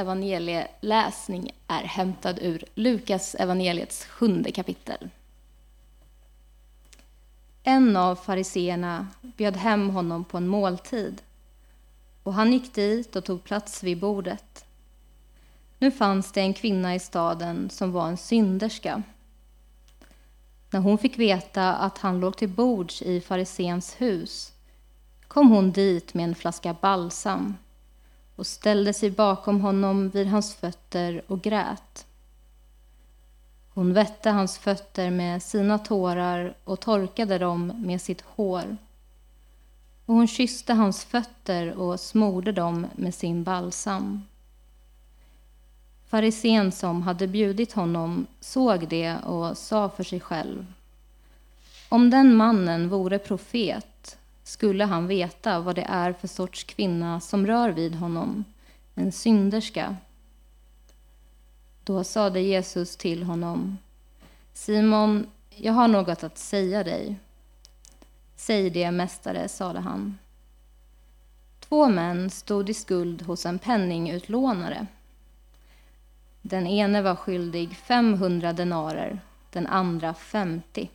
evangelieläsning är hämtad ur Lukas evangeliets sjunde kapitel. En av fariseerna bjöd hem honom på en måltid och han gick dit och tog plats vid bordet. Nu fanns det en kvinna i staden som var en synderska. När hon fick veta att han låg till bords i farisens hus kom hon dit med en flaska balsam och ställde sig bakom honom vid hans fötter och grät. Hon vette hans fötter med sina tårar och torkade dem med sitt hår. Och hon kysste hans fötter och smorde dem med sin balsam. Farisén som hade bjudit honom såg det och sa för sig själv. Om den mannen vore profet skulle han veta vad det är för sorts kvinna som rör vid honom, en synderska. Då sade Jesus till honom, Simon, jag har något att säga dig. Säg det, mästare, sade han. Två män stod i skuld hos en penningutlånare. Den ene var skyldig 500 denarer, den andra 50.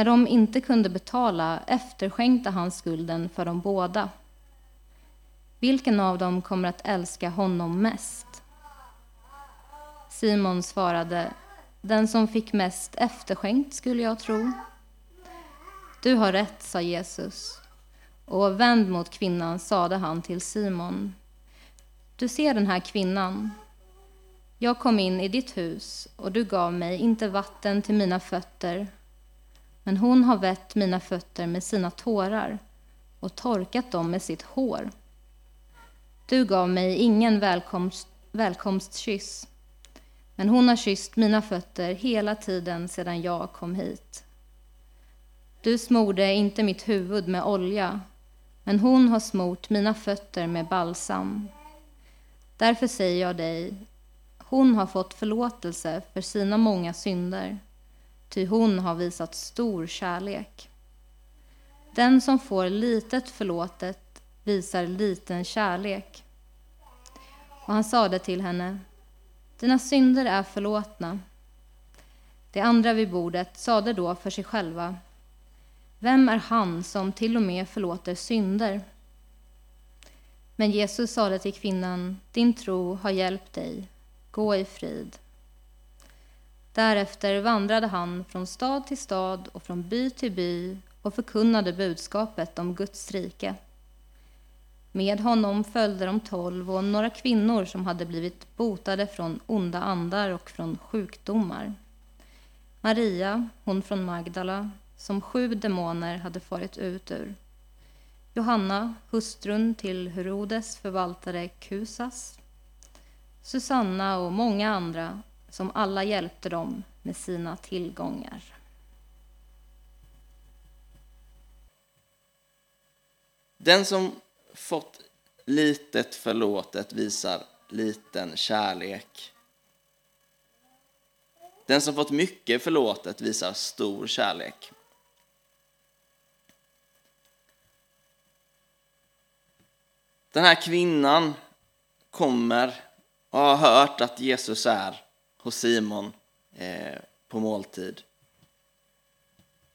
När de inte kunde betala efterskänkte han skulden för dem båda. Vilken av dem kommer att älska honom mest? Simon svarade, den som fick mest efterskänkt skulle jag tro. Du har rätt, sa Jesus. Och vänd mot kvinnan sade han till Simon. Du ser den här kvinnan. Jag kom in i ditt hus och du gav mig inte vatten till mina fötter men hon har vett mina fötter med sina tårar och torkat dem med sitt hår. Du gav mig ingen välkomst, välkomstkyss, men hon har kysst mina fötter hela tiden sedan jag kom hit. Du smorde inte mitt huvud med olja, men hon har smort mina fötter med balsam. Därför säger jag dig, hon har fått förlåtelse för sina många synder ty hon har visat stor kärlek. Den som får litet förlåtet visar liten kärlek. Och han sade till henne, dina synder är förlåtna. De andra vid bordet sade då för sig själva, vem är han som till och med förlåter synder? Men Jesus sade till kvinnan, din tro har hjälpt dig, gå i frid. Därefter vandrade han från stad till stad och från by till by och förkunnade budskapet om Guds rike. Med honom följde de tolv och några kvinnor som hade blivit botade från onda andar och från sjukdomar. Maria, hon från Magdala, som sju demoner hade farit ut ur. Johanna, hustrun till Herodes förvaltare Kusas. Susanna och många andra som alla hjälpte dem med sina tillgångar. Den som fått litet förlåtet visar liten kärlek. Den som fått mycket förlåtet visar stor kärlek. Den här kvinnan kommer och har hört att Jesus är hos Simon eh, på måltid.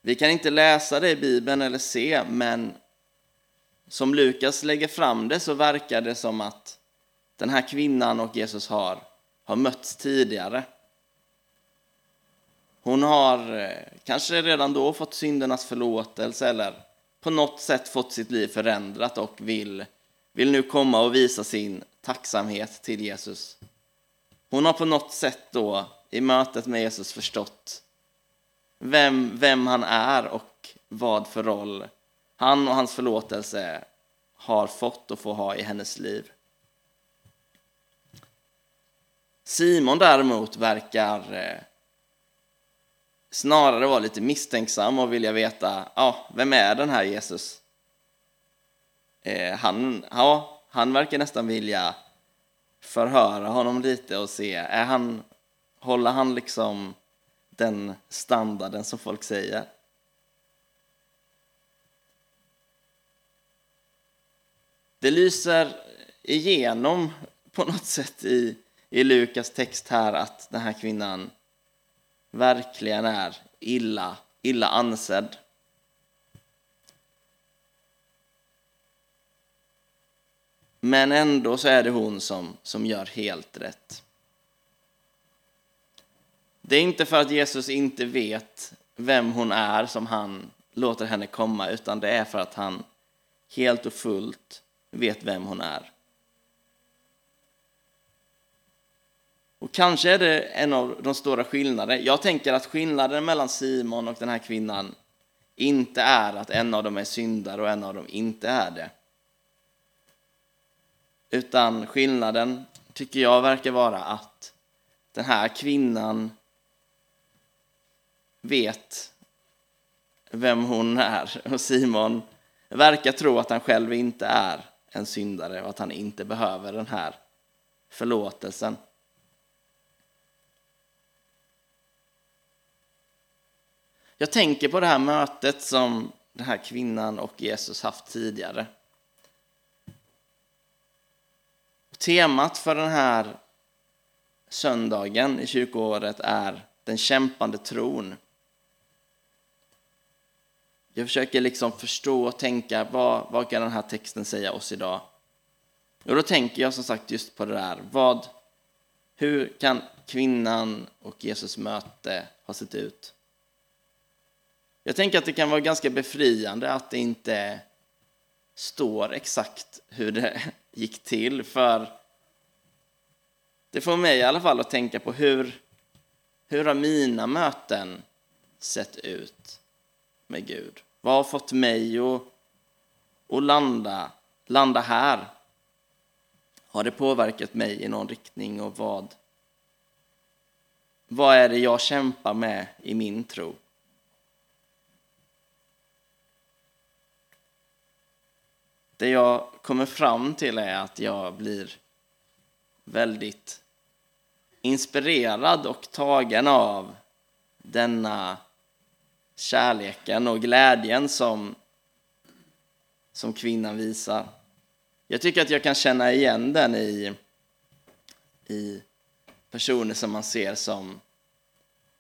Vi kan inte läsa det i Bibeln eller se, men som Lukas lägger fram det så verkar det som att den här kvinnan och Jesus har, har mötts tidigare. Hon har eh, kanske redan då fått syndernas förlåtelse eller på något sätt fått sitt liv förändrat och vill, vill nu komma och visa sin tacksamhet till Jesus. Hon har på något sätt då i mötet med Jesus förstått vem, vem han är och vad för roll han och hans förlåtelse har fått och får ha i hennes liv. Simon däremot verkar eh, snarare vara lite misstänksam och vilja veta, ja, vem är den här Jesus? Eh, han, ja, han verkar nästan vilja förhöra honom lite och se, är han, håller han liksom den standarden som folk säger? Det lyser igenom på något sätt i, i Lukas text här att den här kvinnan verkligen är illa, illa ansedd. Men ändå så är det hon som, som gör helt rätt. Det är inte för att Jesus inte vet vem hon är som han låter henne komma, utan det är för att han helt och fullt vet vem hon är. Och kanske är det en av de stora skillnaderna. Jag tänker att skillnaden mellan Simon och den här kvinnan inte är att en av dem är syndare och en av dem inte är det. Utan skillnaden tycker jag verkar vara att den här kvinnan vet vem hon är och Simon verkar tro att han själv inte är en syndare och att han inte behöver den här förlåtelsen. Jag tänker på det här mötet som den här kvinnan och Jesus haft tidigare. Temat för den här söndagen i kyrkoåret är den kämpande tron. Jag försöker liksom förstå och tänka vad, vad kan den här texten säga oss idag? Och då tänker jag som sagt just på det där. Vad, hur kan kvinnan och Jesus möte ha sett ut? Jag tänker att det kan vara ganska befriande att det inte står exakt hur det gick till, för det får mig i alla fall att tänka på hur, hur har mina möten sett ut med Gud? Vad har fått mig att, att landa, landa här? Har det påverkat mig i någon riktning och vad, vad är det jag kämpar med i min tro? Det jag kommer fram till är att jag blir väldigt inspirerad och tagen av denna kärleken och glädjen som, som kvinnan visar. Jag tycker att jag kan känna igen den i, i personer som man ser som,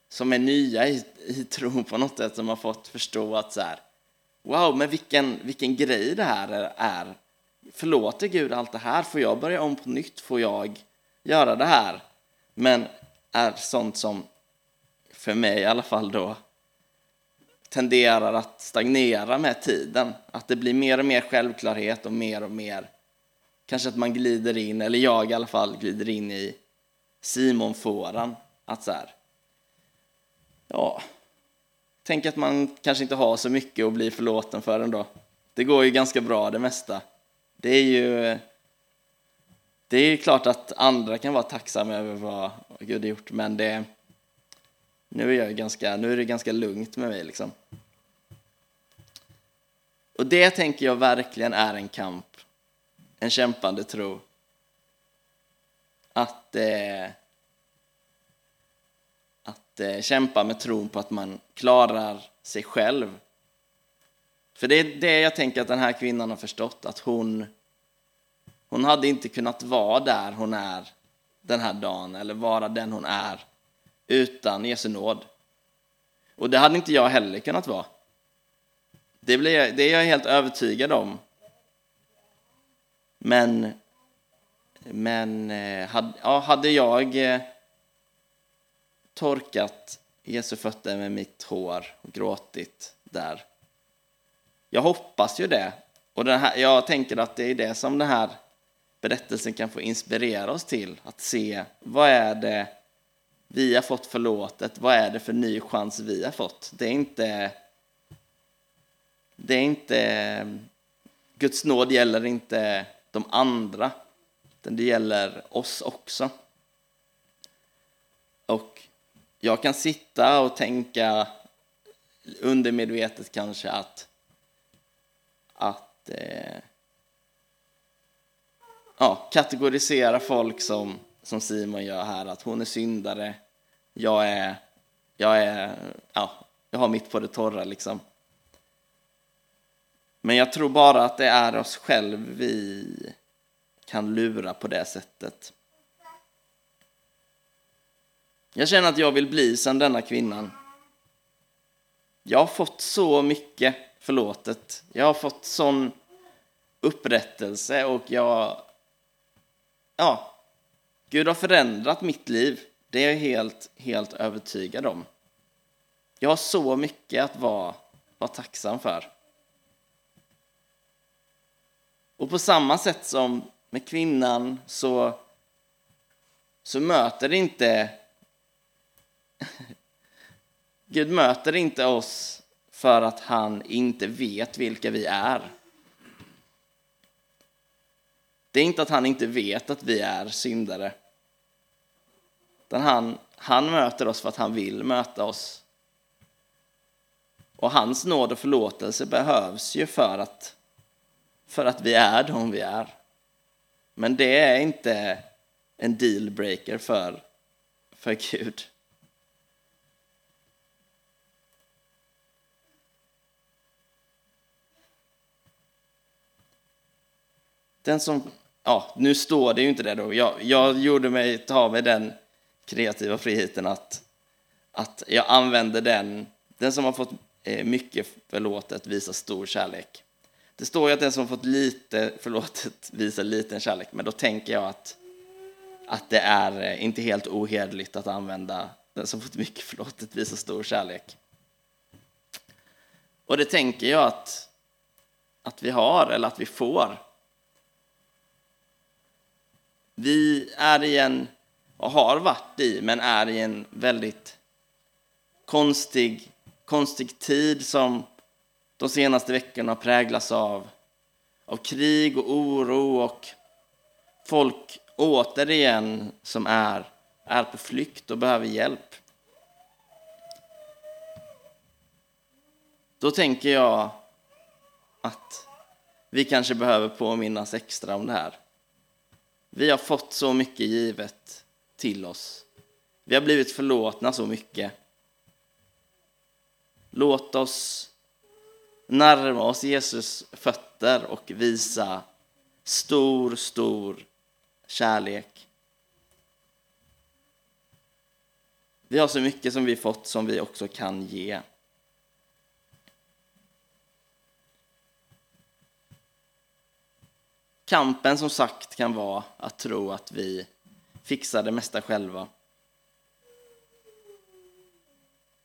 som är nya i, i tron på något sätt, som har fått förstå att så här, wow, men vilken, vilken grej det här är. Förlåter Gud allt det här? Får jag börja om på nytt? Får jag göra det här? Men är sånt som, för mig i alla fall då, tenderar att stagnera med tiden. Att det blir mer och mer självklarhet och mer och mer, kanske att man glider in, eller jag i alla fall, glider in i Simon-fåran. Att så här, ja, tänk att man kanske inte har så mycket att bli förlåten för ändå. Det går ju ganska bra det mesta. Det är ju det är ju klart att andra kan vara tacksamma över vad Gud har gjort, men det, nu, är jag ganska, nu är det ganska lugnt med mig. Liksom. Och det tänker jag verkligen är en kamp, en kämpande tro. Att, eh, att eh, kämpa med tron på att man klarar sig själv. För det är det jag tänker att den här kvinnan har förstått, att hon, hon hade inte kunnat vara där hon är den här dagen, eller vara den hon är, utan Jesu nåd. Och det hade inte jag heller kunnat vara. Det, blir, det är jag helt övertygad om. Men, men eh, hade, ja, hade jag eh, torkat Jesu fötter med mitt hår och gråtit där. Jag hoppas ju det. Och den här, jag tänker att det är det som den här berättelsen kan få inspirera oss till. Att se vad är det vi har fått förlåtet, vad är det för ny chans vi har fått? Det är inte... Det är inte... Guds nåd gäller inte de andra, utan det gäller oss också. Och jag kan sitta och tänka undermedvetet kanske att, att eh, ja, kategorisera folk som, som Simon gör här, att hon är syndare, jag är, jag är, ja, jag har mitt på det torra liksom. Men jag tror bara att det är oss själv vi kan lura på det sättet. Jag känner att jag vill bli som denna kvinnan. Jag har fått så mycket förlåtet. Jag har fått sån upprättelse och jag... Ja, Gud har förändrat mitt liv. Det är jag helt, helt övertygad om. Jag har så mycket att vara, vara tacksam för. Och på samma sätt som med kvinnan så, så möter inte Gud möter inte oss för att han inte vet vilka vi är. Det är inte att han inte vet att vi är syndare. Utan han, han möter oss för att han vill möta oss. Och hans nåd och förlåtelse behövs ju för att, för att vi är de vi är. Men det är inte en dealbreaker för, för Gud. Den som, ja, nu står det ju inte det då. Jag, jag gjorde mig, ta mig den kreativa friheten att, att jag använder den, den som har fått eh, mycket förlåtet visar stor kärlek. Det står ju att den som fått lite förlåtet visar liten kärlek, men då tänker jag att, att det är eh, inte helt ohederligt att använda den som fått mycket förlåtet visar stor kärlek. Och det tänker jag att, att vi har, eller att vi får. Vi är i en, och har varit i, men är i en väldigt konstig, konstig tid som de senaste veckorna präglas av, av krig och oro och folk återigen som är, är på flykt och behöver hjälp. Då tänker jag att vi kanske behöver påminnas extra om det här. Vi har fått så mycket givet till oss. Vi har blivit förlåtna så mycket. Låt oss närma oss Jesus fötter och visa stor, stor kärlek. Vi har så mycket som vi fått som vi också kan ge. Kampen som sagt kan vara att tro att vi fixar det mesta själva.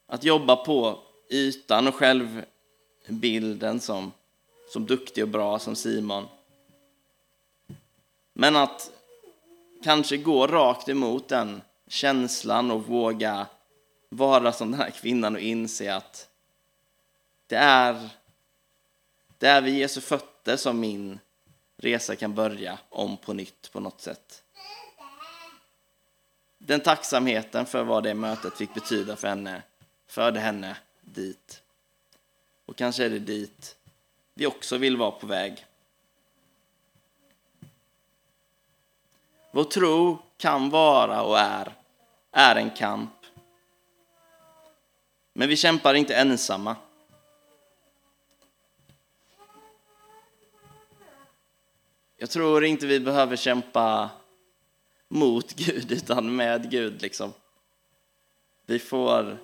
Att jobba på ytan och självbilden som, som duktig och bra som Simon. Men att kanske gå rakt emot den känslan och våga vara som den här kvinnan och inse att det är, det är vid Jesu fötter som min resa kan börja om på nytt på något sätt. Den tacksamheten för vad det mötet fick betyda för henne förde henne dit. Och kanske är det dit vi också vill vara på väg. Vår tro kan vara och är, är en kamp. Men vi kämpar inte ensamma. Jag tror inte vi behöver kämpa mot Gud, utan med Gud. Liksom. Vi, får,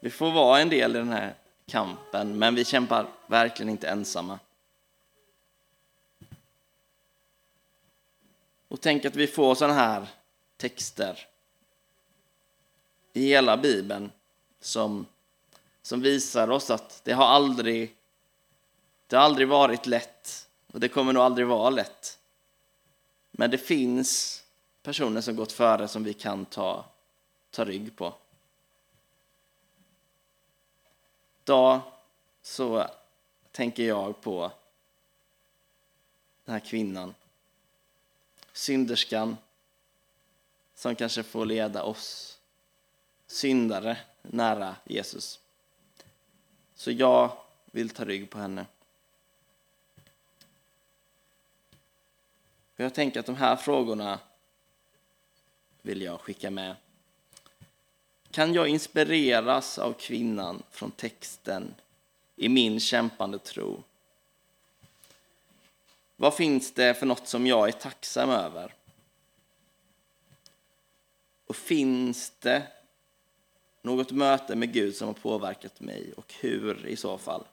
vi får vara en del i den här kampen, men vi kämpar verkligen inte ensamma. Och tänk att vi får sådana här texter i hela Bibeln som, som visar oss att det har aldrig, det har aldrig varit lätt och det kommer nog aldrig vara lätt. Men det finns personer som gått före som vi kan ta, ta rygg på. Idag så tänker jag på den här kvinnan. Synderskan som kanske får leda oss syndare nära Jesus. Så jag vill ta rygg på henne. Jag tänker att de här frågorna vill jag skicka med. Kan jag inspireras av kvinnan från texten i min kämpande tro? Vad finns det för något som jag är tacksam över? Och finns det något möte med Gud som har påverkat mig och hur i så fall?